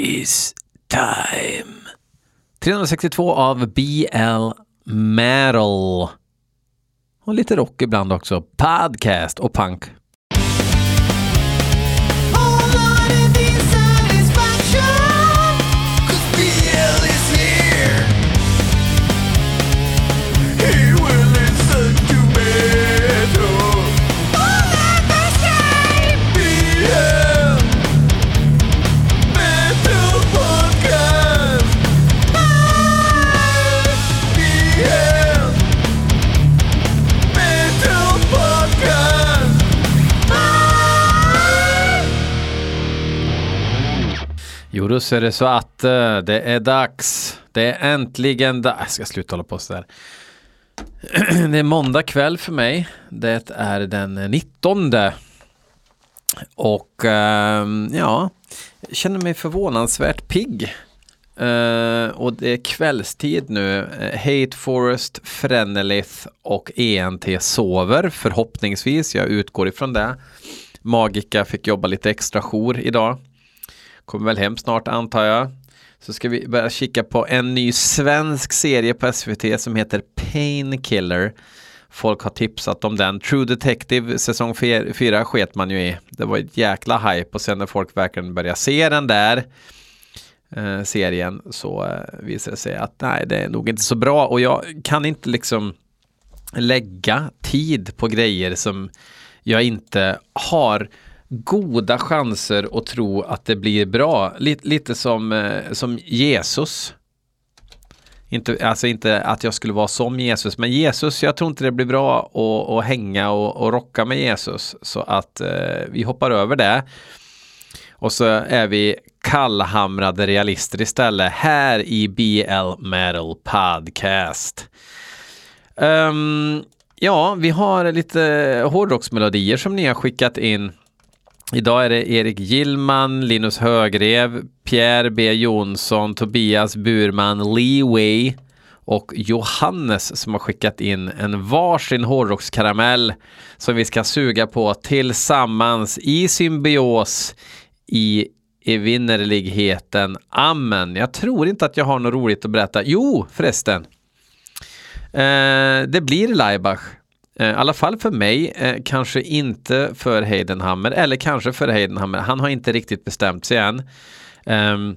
is time. 362 av BL Metal. Och lite rock ibland också. Podcast och punk. Jo, då så är det så att eh, det är dags. Det är äntligen dags. Jag ska sluta hålla på sådär. det är måndag kväll för mig. Det är den 19. Och ehm, ja, jag känner mig förvånansvärt pigg. Eh, och det är kvällstid nu. Eh, Hate Forest, Frenelith och ENT sover förhoppningsvis. Jag utgår ifrån det. Magica fick jobba lite extra jour idag. Kommer väl hem snart antar jag. Så ska vi börja kika på en ny svensk serie på SVT som heter Painkiller. Folk har tipsat om den. True Detective säsong 4 sket man ju i. Det var ett jäkla hype och sen när folk verkligen började se den där eh, serien så eh, visade det sig att nej, det är nog inte så bra och jag kan inte liksom lägga tid på grejer som jag inte har goda chanser att tro att det blir bra. Lite, lite som, eh, som Jesus. Inte, alltså inte att jag skulle vara som Jesus, men Jesus, jag tror inte det blir bra att, att hänga och, och rocka med Jesus. Så att eh, vi hoppar över det. Och så är vi kallhamrade realister istället här i BL Metal Podcast. Um, ja, vi har lite hårdrocksmelodier som ni har skickat in. Idag är det Erik Gillman, Linus Högrev, Pierre B Jonsson, Tobias Burman, Lee Wei och Johannes som har skickat in en varsin hårdrockskaramell som vi ska suga på tillsammans i symbios i evinnerligheten. Amen. Jag tror inte att jag har något roligt att berätta. Jo, förresten. Eh, det blir Laibach. Eh, I alla fall för mig, eh, kanske inte för Heidenhammer eller kanske för Heidenhammer. Han har inte riktigt bestämt sig än. Ehm,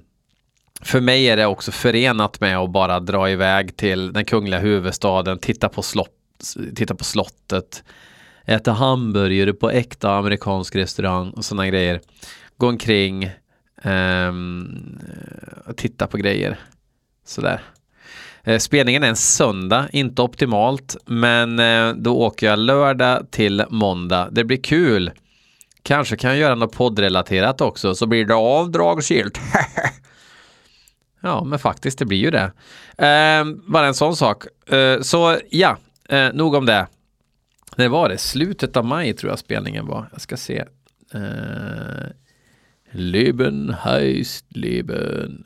för mig är det också förenat med att bara dra iväg till den kungliga huvudstaden, titta på, slott, titta på slottet, äta hamburgare på äkta amerikansk restaurang och sådana grejer. Gå omkring, um, titta på grejer. Sådär. Eh, spelningen är en söndag, inte optimalt, men eh, då åker jag lördag till måndag. Det blir kul. Kanske kan jag göra något poddrelaterat också, så blir det avdragsgillt. ja, men faktiskt, det blir ju det. Eh, bara en sån sak. Eh, så ja, eh, nog om det. Det var det, slutet av maj tror jag spelningen var. Jag ska se. Eh, Leben heißt Leben.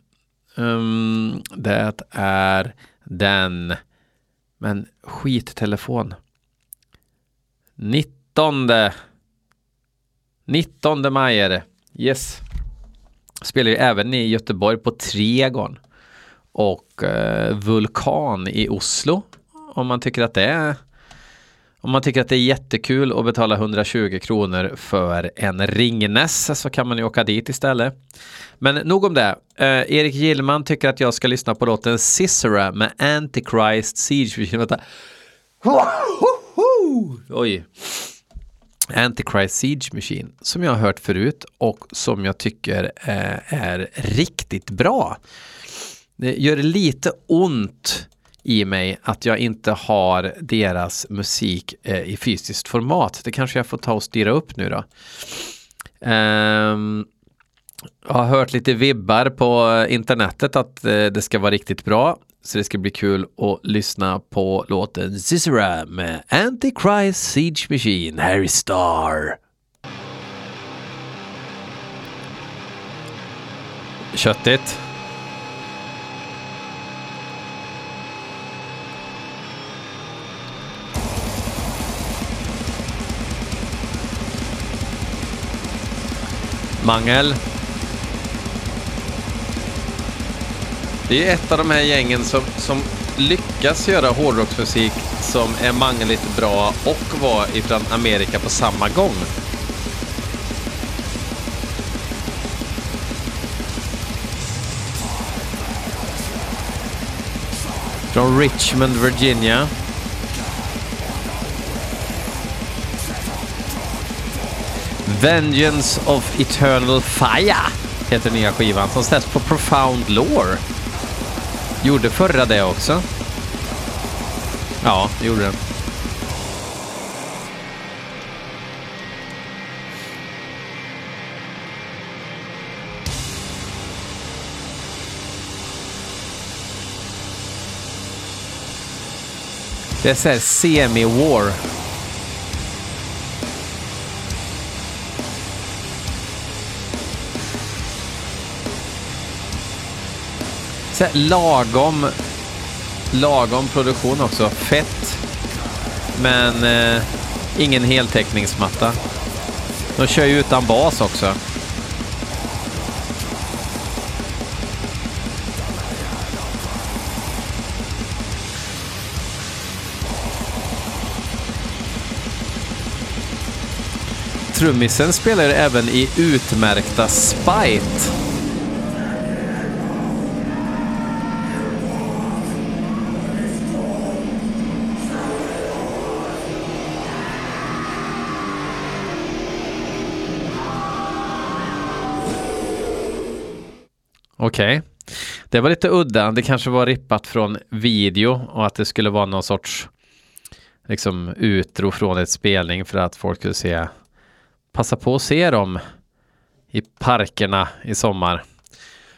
Um, det är den, men skittelefon. 19. 19 maj är det. Yes. Spelar ju även i Göteborg på Tregon. Och uh, Vulkan i Oslo. Om man tycker att det är om man tycker att det är jättekul att betala 120 kronor för en Ringnes så kan man ju åka dit istället. Men nog om det. Eh, Erik Gillman tycker att jag ska lyssna på låten Cicera med Antichrist Siege. Vänta. Oj. Antichrist Siege Machine som jag har hört förut och som jag tycker eh, är riktigt bra. Det gör lite ont i mig att jag inte har deras musik eh, i fysiskt format. Det kanske jag får ta och styra upp nu då. Um, jag har hört lite vibbar på internetet att eh, det ska vara riktigt bra. Så det ska bli kul att lyssna på låten Cicera med Antichrist Siege Machine, Harry Star. Köttigt. Mangel. Det är ett av de här gängen som, som lyckas göra hårdrocksmusik som är mangligt bra och var ifrån Amerika på samma gång. Från Richmond, Virginia. Vengeance of Eternal Fire heter nya skivan som släpps på Profound Lore. Gjorde förra det också? Ja, det gjorde den. Det är såhär semi-war. Så här, lagom, lagom produktion också. Fett. Men eh, ingen heltäckningsmatta. De kör ju utan bas också. Trummisen spelar även i utmärkta Spite. Okej. Okay. Det var lite udda. Det kanske var rippat från video och att det skulle vara någon sorts liksom utro från ett spelning för att folk skulle se passa på att se dem i parkerna i sommar.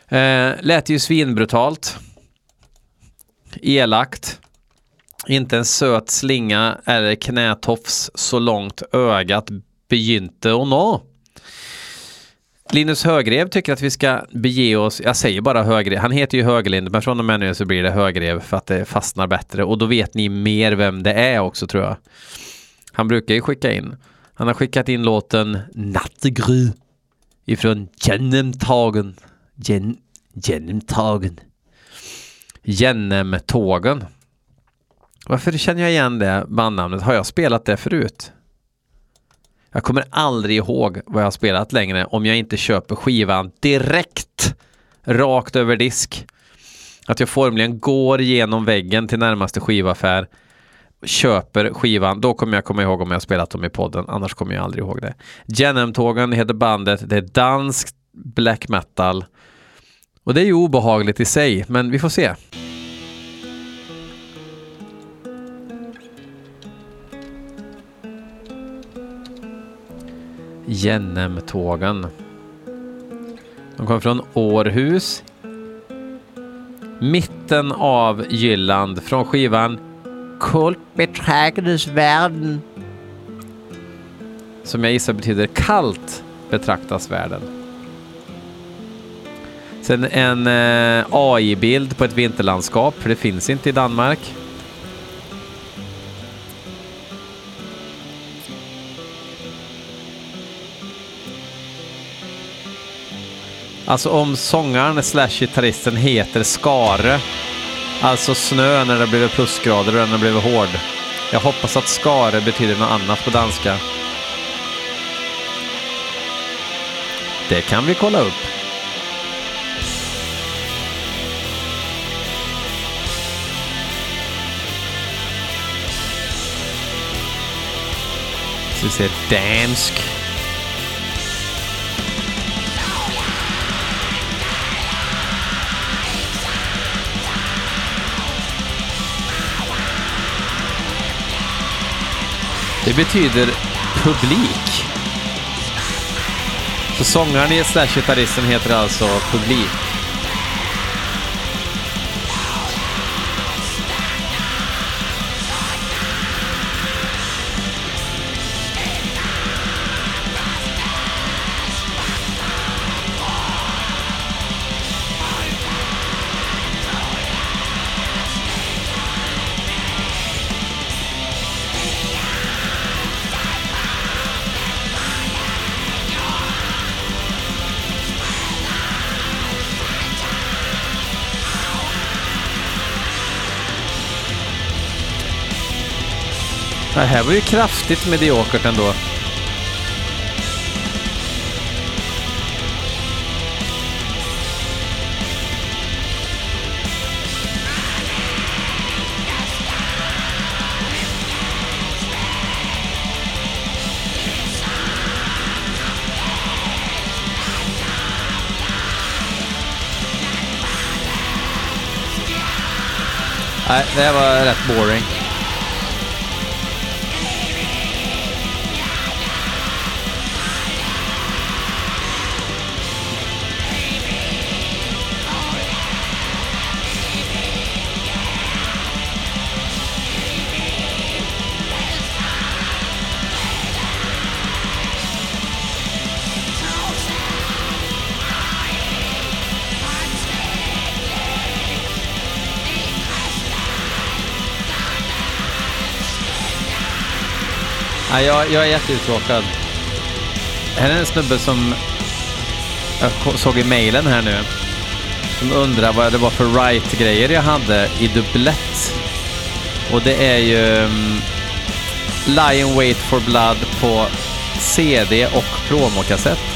Eh, lät ju svinbrutalt. Elakt. Inte en söt slinga eller knätofs så långt ögat begynte att nå. Linus Högrev tycker att vi ska bege oss, jag säger bara Högrev, han heter ju Höglind, men från och med nu så blir det Högrev för att det fastnar bättre och då vet ni mer vem det är också tror jag. Han brukar ju skicka in. Han har skickat in låten Nattegry ifrån Genemtagen. Gen, Genemtagen. Genemtågen. Varför känner jag igen det bandnamnet? Har jag spelat det förut? Jag kommer aldrig ihåg vad jag har spelat längre om jag inte köper skivan direkt rakt över disk. Att jag formligen går genom väggen till närmaste skivaffär, köper skivan, då kommer jag komma ihåg om jag spelat dem i podden, annars kommer jag aldrig ihåg det. Genem-tågen heter bandet, det är danskt black metal. Och det är ju obehagligt i sig, men vi får se. Jennemtågen. De kommer från Århus. Mitten av Jylland från skivan Kult betraktes världen. Som jag gissar betyder kallt betraktas världen. Sen en eh, AI-bild på ett vinterlandskap, för det finns inte i Danmark. Alltså om sångaren slash gitarristen heter Skare, alltså snö när det blivit plusgrader och den har blivit hård. Jag hoppas att Skare betyder något annat på danska. Det kan vi kolla upp. Så vi ser dansk. Det betyder publik. Så sångaren slash gitarristen heter alltså publik. Var ju kraftigt mediokert ändå. Nej, det här var rätt boring. Nej, jag, jag är jätteuttråkad. Här är en snubbe som jag såg i mejlen här nu. Som undrar vad det var för right-grejer jag hade i dubblett. Och det är ju um, Lion Wait for Blood på CD och promokassett.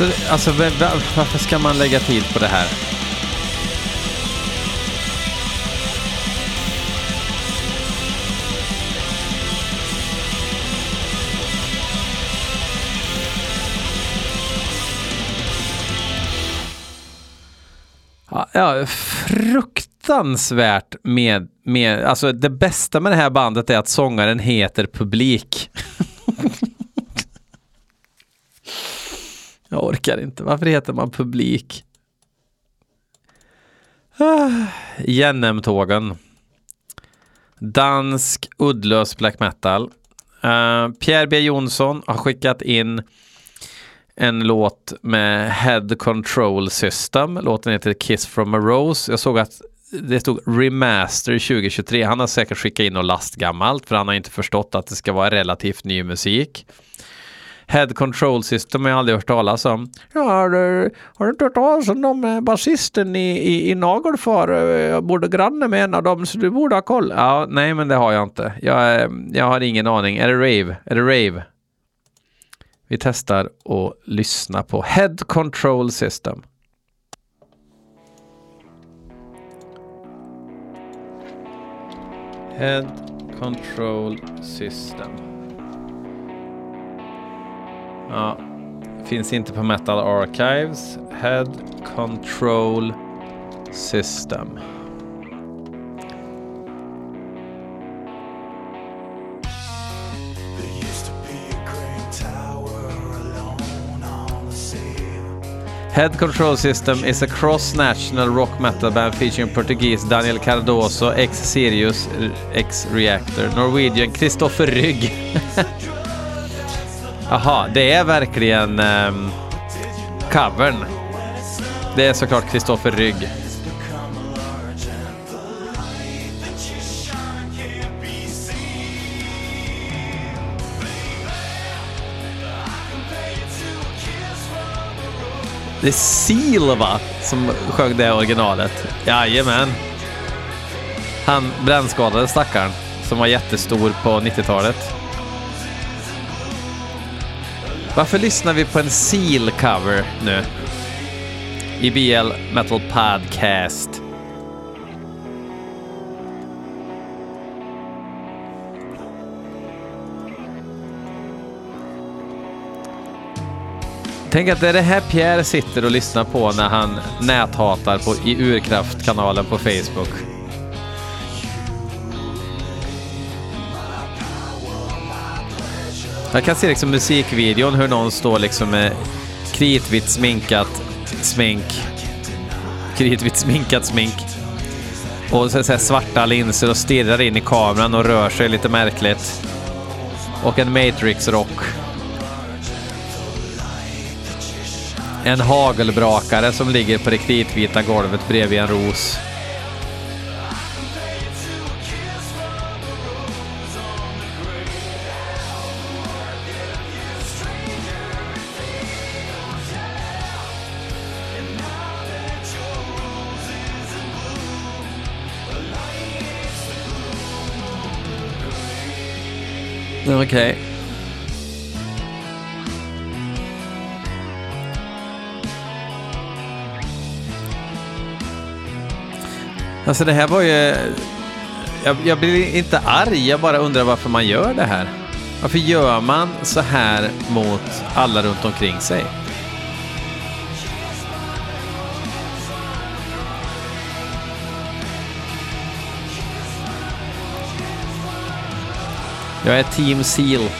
Alltså, alltså varför ska man lägga tid på det här? Ja, fruktansvärt med, med, alltså det bästa med det här bandet är att sångaren heter Publik. Jag orkar inte. Varför heter man Publik? Ah, Jennem-tågen. Dansk uddlös black metal. Uh, Pierre B Jonsson har skickat in en låt med Head Control System. Låten heter Kiss from a Rose. Jag såg att det stod Remaster 2023. Han har säkert skickat in något lastgammalt för han har inte förstått att det ska vara relativt ny musik. Head Control System har jag aldrig hört talas om. Ja, har du, har du inte hört talas om de eh, basisten i, i, i Nagelfar? Eh, jag borde granne med en av dem så du borde ha koll. Ja, nej men det har jag inte. Jag, eh, jag har ingen aning. Är det rave? Är det rave? Vi testar och lyssna på Head Control System. Head Control System. Ja, finns inte på Metal Archives. Head Control System. Head Control System is a cross-national rock metal band featuring Portuguese Daniel Cardoso, ex-Sirius, ex-Reactor, Norwegian Kristoffer Rygg. Jaha, det är verkligen um, covern. Det är såklart Kristoffer Rygg. Det är Seal va? Som sjöng det originalet. Jajamän. Han brännskadade stackaren som var jättestor på 90-talet. Varför lyssnar vi på en Seal-cover nu? I BL Metal Podcast. Tänk att det är det här Pierre sitter och lyssnar på när han näthatar på, i Urkraftkanalen på Facebook. Jag kan se liksom musikvideon hur någon står liksom med kritvitt sminkat smink. Kritvitt sminkat smink. Och så, så här svarta linser och stirrar in i kameran och rör sig lite märkligt. Och en Matrix-rock. En hagelbrakare som ligger på det kritvita golvet bredvid en ros. Okej. Alltså det här var ju... Jag, jag blir inte arg, jag bara undrar varför man gör det här. Varför gör man så här mot alla runt omkring sig? Jag är Team Seal.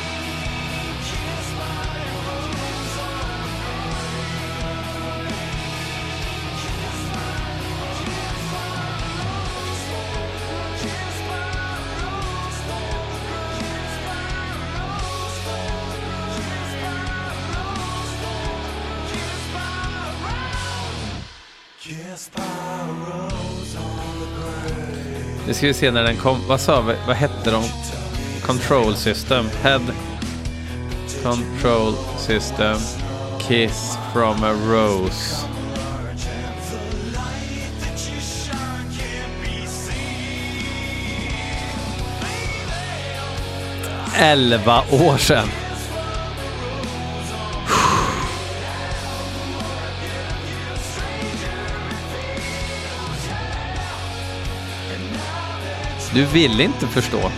Nu ska vi se när den kom. Vad sa vi? Vad hette de? Control System. Head Control System. Kiss from a Rose. Elva år sedan. Du vill inte förstå.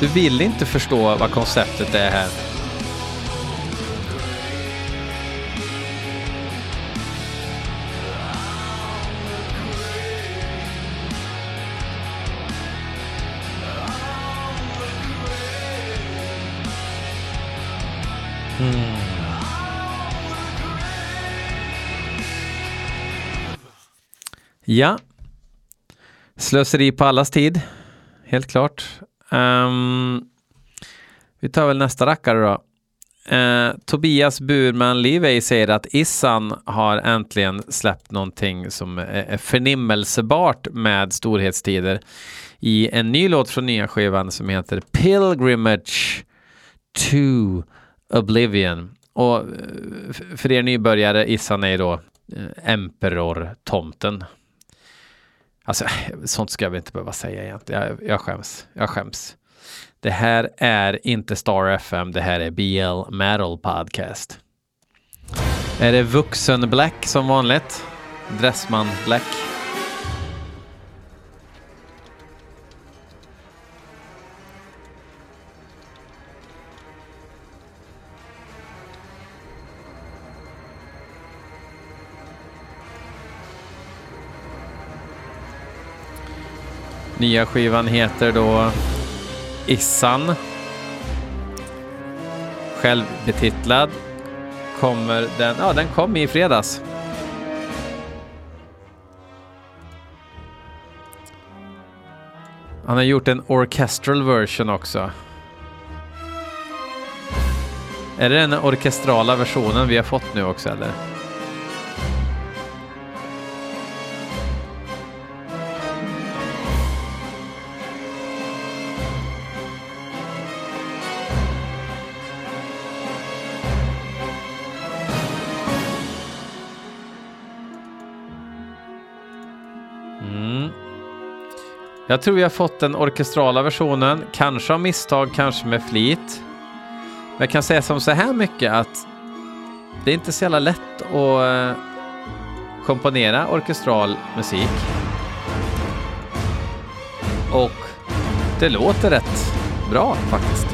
Du vill inte förstå vad konceptet är här. Hmm. Ja. Slöseri på allas tid. Helt klart. Um, vi tar väl nästa rackare då. Uh, Tobias Burman Livey säger att Issan har äntligen släppt någonting som är, förnimmelsebart med storhetstider i en ny låt från nya skivan som heter Pilgrimage to Oblivion. Och eh, för er nybörjare, Issan är ju då eh, Emperor-tomten. Alltså, sånt ska vi inte behöva säga egentligen. Jag, jag skäms. Jag skäms. Det här är inte Star FM, det här är BL Metal Podcast. Är det vuxen Black som vanligt? Dressman Black. Nya skivan heter då Issan. Självbetitlad. Kommer den, ja den kom i fredags. Han har gjort en orchestral version också. Är det den orkestrala versionen vi har fått nu också eller? Jag tror vi har fått den orkestrala versionen, kanske av misstag, kanske med flit. Men jag kan säga som så här mycket att det är inte så jävla lätt att eh, komponera orkestral musik. Och det låter rätt bra faktiskt.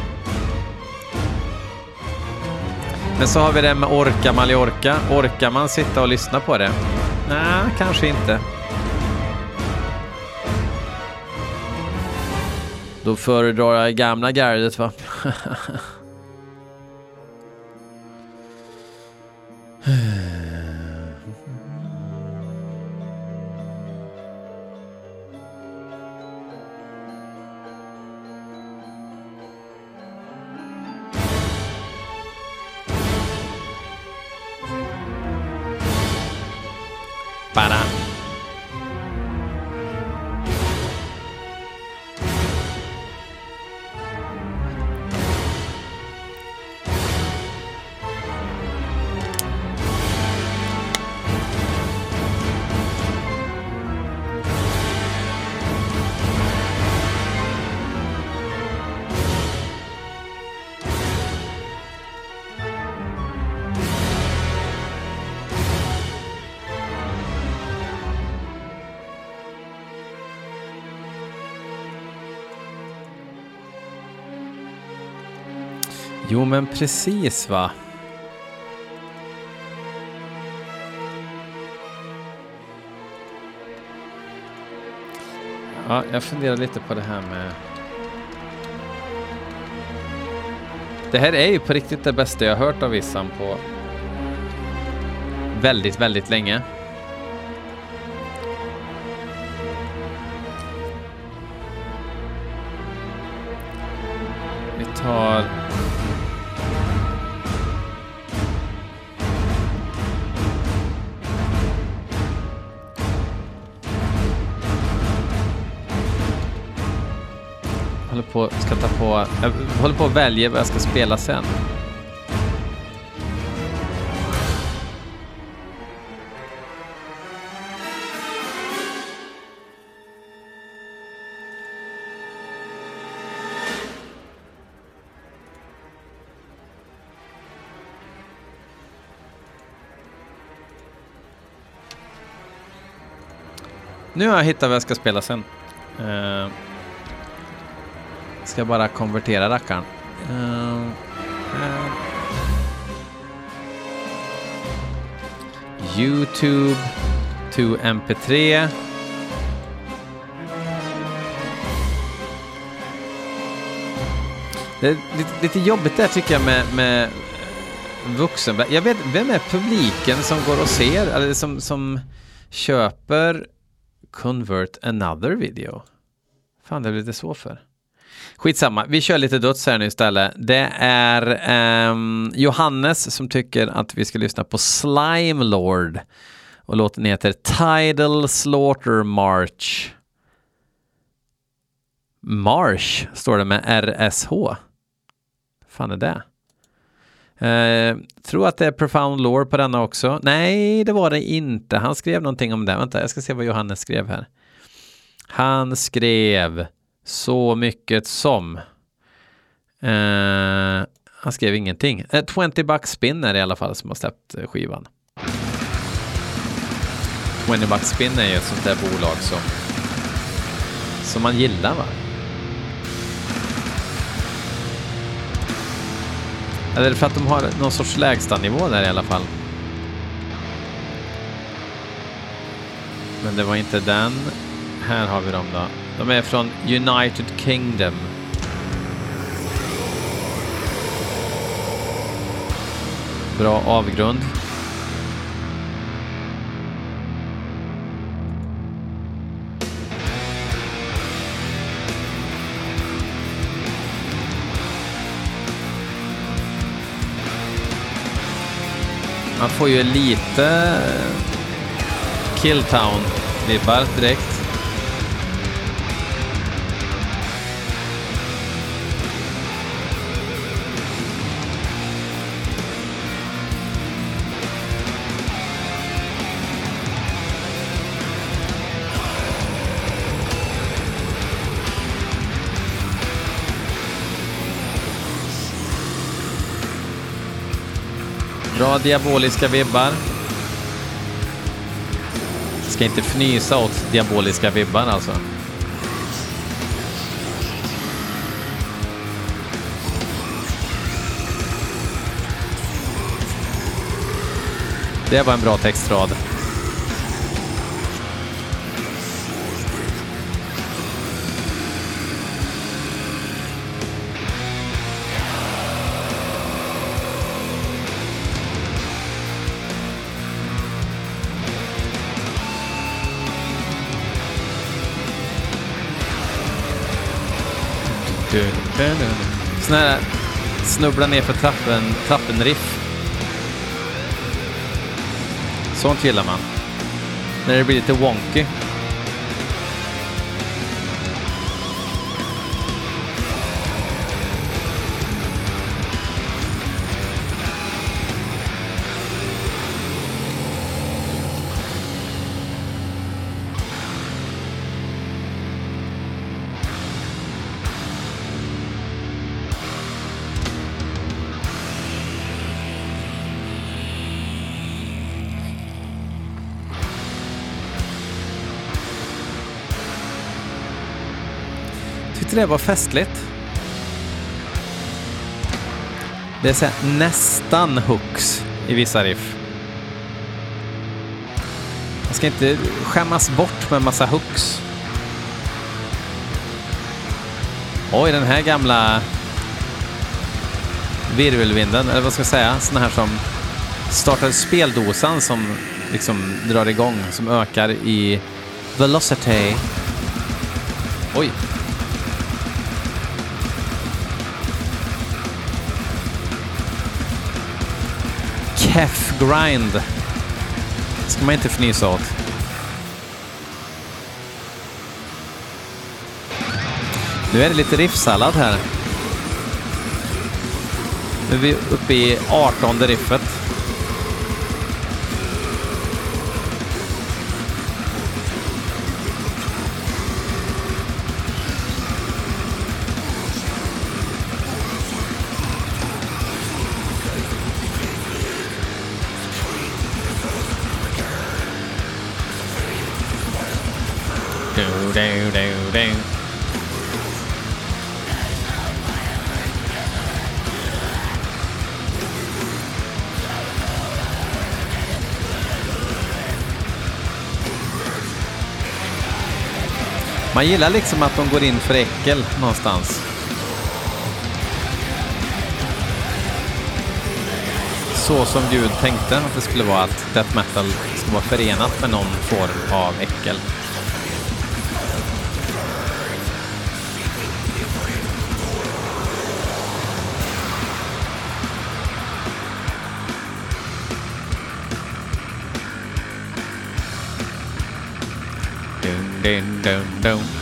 Men så har vi det med Orka Mallorca. Orkar man sitta och lyssna på det? Nej, kanske inte. Då föredrar jag gamla gardet va? Jo, men precis va. Ja, jag funderar lite på det här med... Det här är ju på riktigt det bästa jag har hört av issan på väldigt, väldigt länge. Vi tar... på, ska ta på, jag håller på att välja vad jag ska spela sen. Nu har jag hittat vad jag ska spela sen. Uh. Ska bara konvertera rackaren. Uh, uh. Youtube to MP3. Det är lite, lite jobbigt där tycker jag med, med eh, vuxen... Jag vet, vem är publiken som går och ser, eller som, som köper Convert Another Video? Fan, det blir lite så för. Skitsamma, vi kör lite döds här nu istället. Det är um, Johannes som tycker att vi ska lyssna på Slime Lord. Och låten heter Tidal Slaughter March. Marsh står det med RSH. fan är det? Eh, tror att det är Profound Lore på denna också. Nej, det var det inte. Han skrev någonting om det. Vänta, jag ska se vad Johannes skrev här. Han skrev så mycket som. Eh, han skrev ingenting. Eh, 20 Bucks spinner i alla fall som har släppt eh, skivan. 20 Bucks spinner är ju ett sånt där bolag som, som man gillar va? Eller för att de har någon sorts lägstanivå där i alla fall. Men det var inte den. Här har vi dem då. De är från United Kingdom. Bra avgrund. Man får ju lite Killtown-vibbar direkt. Bra diaboliska vibbar. Ska inte fnysa åt diaboliska vibbar alltså. Det var en bra textrad. Sån här snubbla ner för trappen, trappen-riff. Sånt gillar man. När det blir lite wonky. Tyckte det var festligt. Det är så här, nästan hooks i vissa riff. Man ska inte skämmas bort med massa hooks. Oj, den här gamla virvelvinden, eller vad ska jag säga, sån här som startar speldosan som liksom drar igång, som ökar i velocity. Oj. Keff grind. ska man inte fnysa åt. Nu är det lite riffsallad här. Nu är vi uppe i 18 riffet. Do, do, do. Man gillar liksom att de går in för äckel någonstans. Så som Gud tänkte att det skulle vara att death metal ska vara förenat med någon form av äckel. Dun, dun, dun.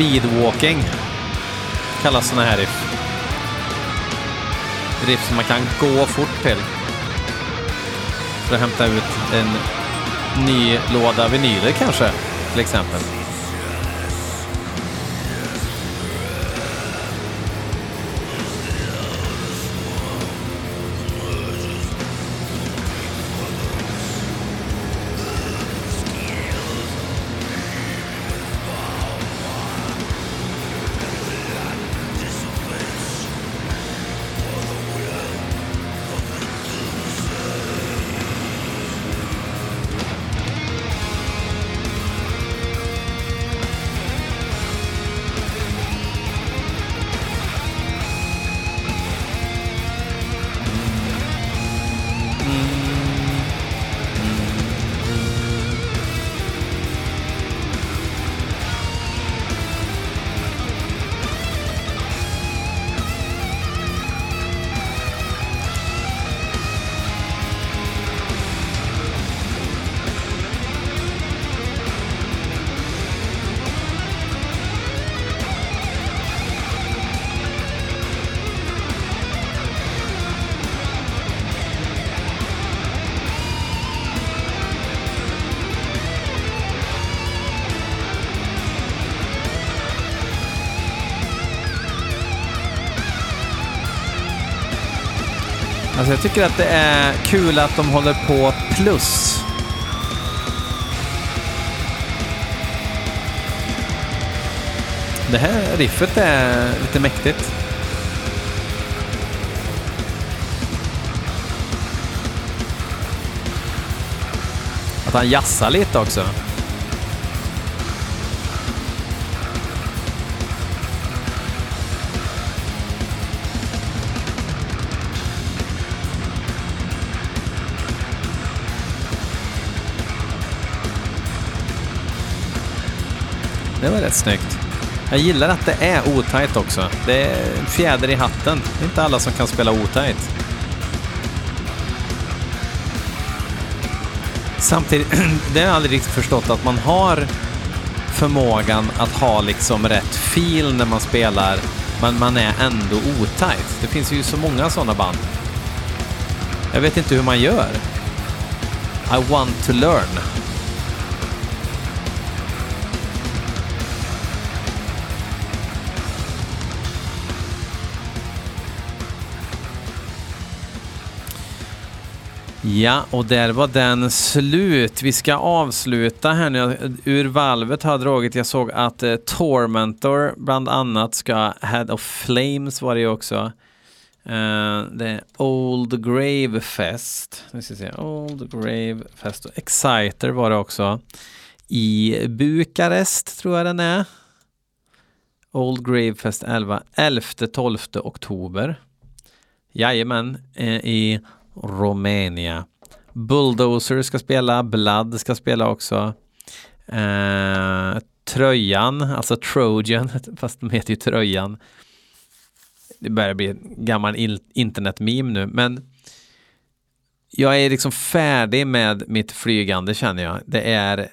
Speedwalking kallas såna här riff. Riff som man kan gå fort till. För att hämta ut en ny låda vinyler kanske, till exempel. Alltså jag tycker att det är kul att de håller på plus. Det här riffet är lite mäktigt. Att han jassar lite också. Det var rätt snyggt. Jag gillar att det är otajt också. Det är en fjäder i hatten. Det är inte alla som kan spela otajt. Samtidigt, det har jag aldrig riktigt förstått att man har förmågan att ha liksom rätt feel när man spelar, men man är ändå otajt. Det finns ju så många sådana band. Jag vet inte hur man gör. I want to learn. Ja, och där var den slut. Vi ska avsluta här nu. Ur valvet har jag dragit. Jag såg att eh, Tormentor bland annat ska, Head of Flames var det ju också. Eh, det är Old Grave Fest. Nu ska vi se. Old Grave Fest. Och Exciter var det också. I Bukarest tror jag den är. Old Grave Fest 11. 11-12 oktober. Jajamän, eh, i Romania. Bulldozer ska spela, Blood ska spela också. Eh, tröjan, alltså Trojan, fast de heter ju Tröjan. Det börjar bli en gammal internetmeme nu, men jag är liksom färdig med mitt flygande känner jag. Det är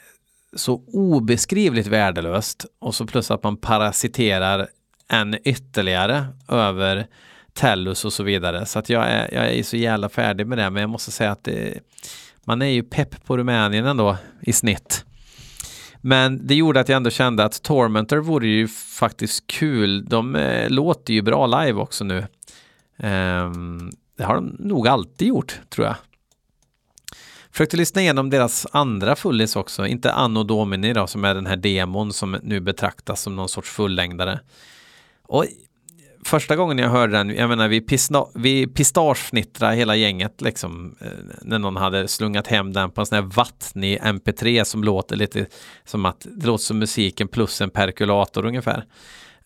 så obeskrivligt värdelöst och så plus att man parasiterar än ytterligare över Tellus och så vidare. Så att jag är, jag är så jävla färdig med det, men jag måste säga att det, man är ju pepp på Rumänien ändå i snitt. Men det gjorde att jag ändå kände att Tormentor vore ju faktiskt kul. De eh, låter ju bra live också nu. Um, det har de nog alltid gjort, tror jag. Försökte lyssna igenom deras andra fullis också, inte Anno Domini då, som är den här demon som nu betraktas som någon sorts fullängdare. Och första gången jag hörde den, jag menar vi, vi pistagefnittrade hela gänget liksom, eh, när någon hade slungat hem den på en sån här vattnig MP3 som låter lite som att det låter som musiken plus en perkulator ungefär.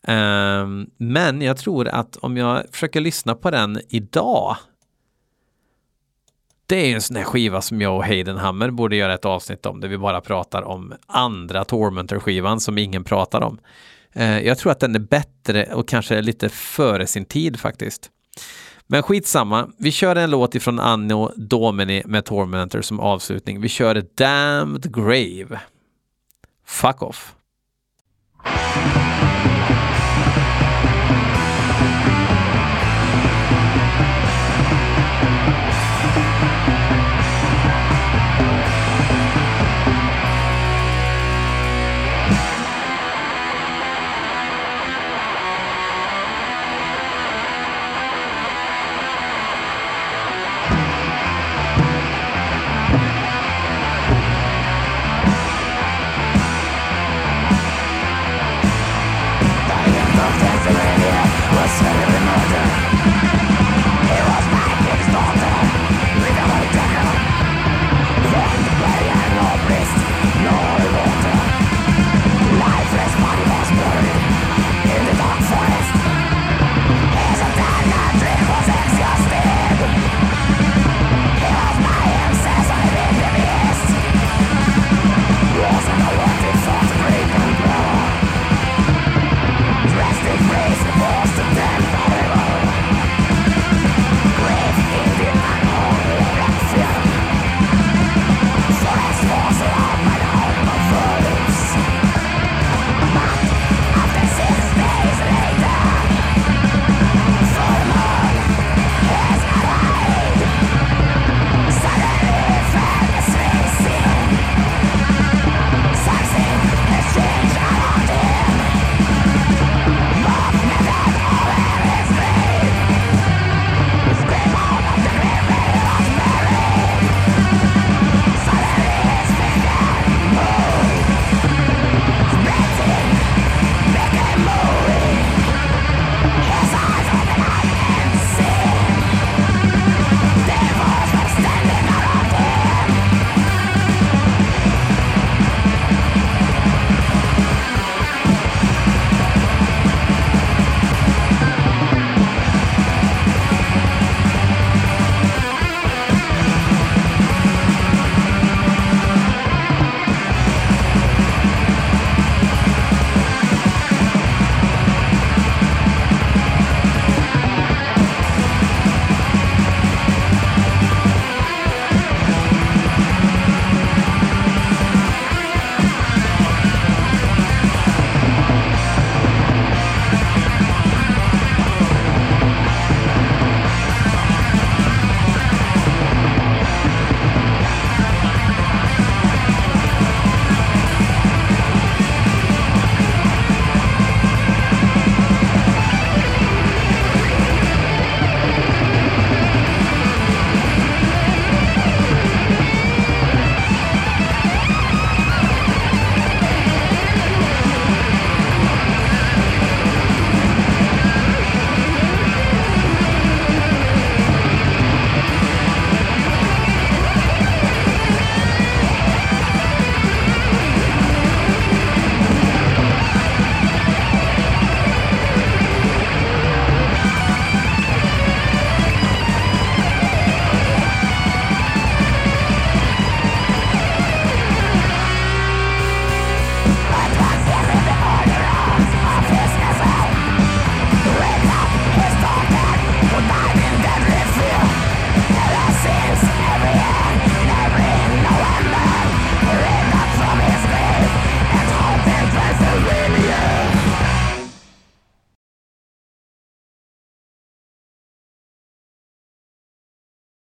Um, men jag tror att om jag försöker lyssna på den idag det är en sån här skiva som jag och Heidenhammer borde göra ett avsnitt om där vi bara pratar om andra Tormentor-skivan som ingen pratar om. Eh, jag tror att den är bättre och kanske lite före sin tid faktiskt. Men skitsamma, vi kör en låt ifrån Anno Domini med Tormentor som avslutning. Vi kör Damned Grave. Fuck off.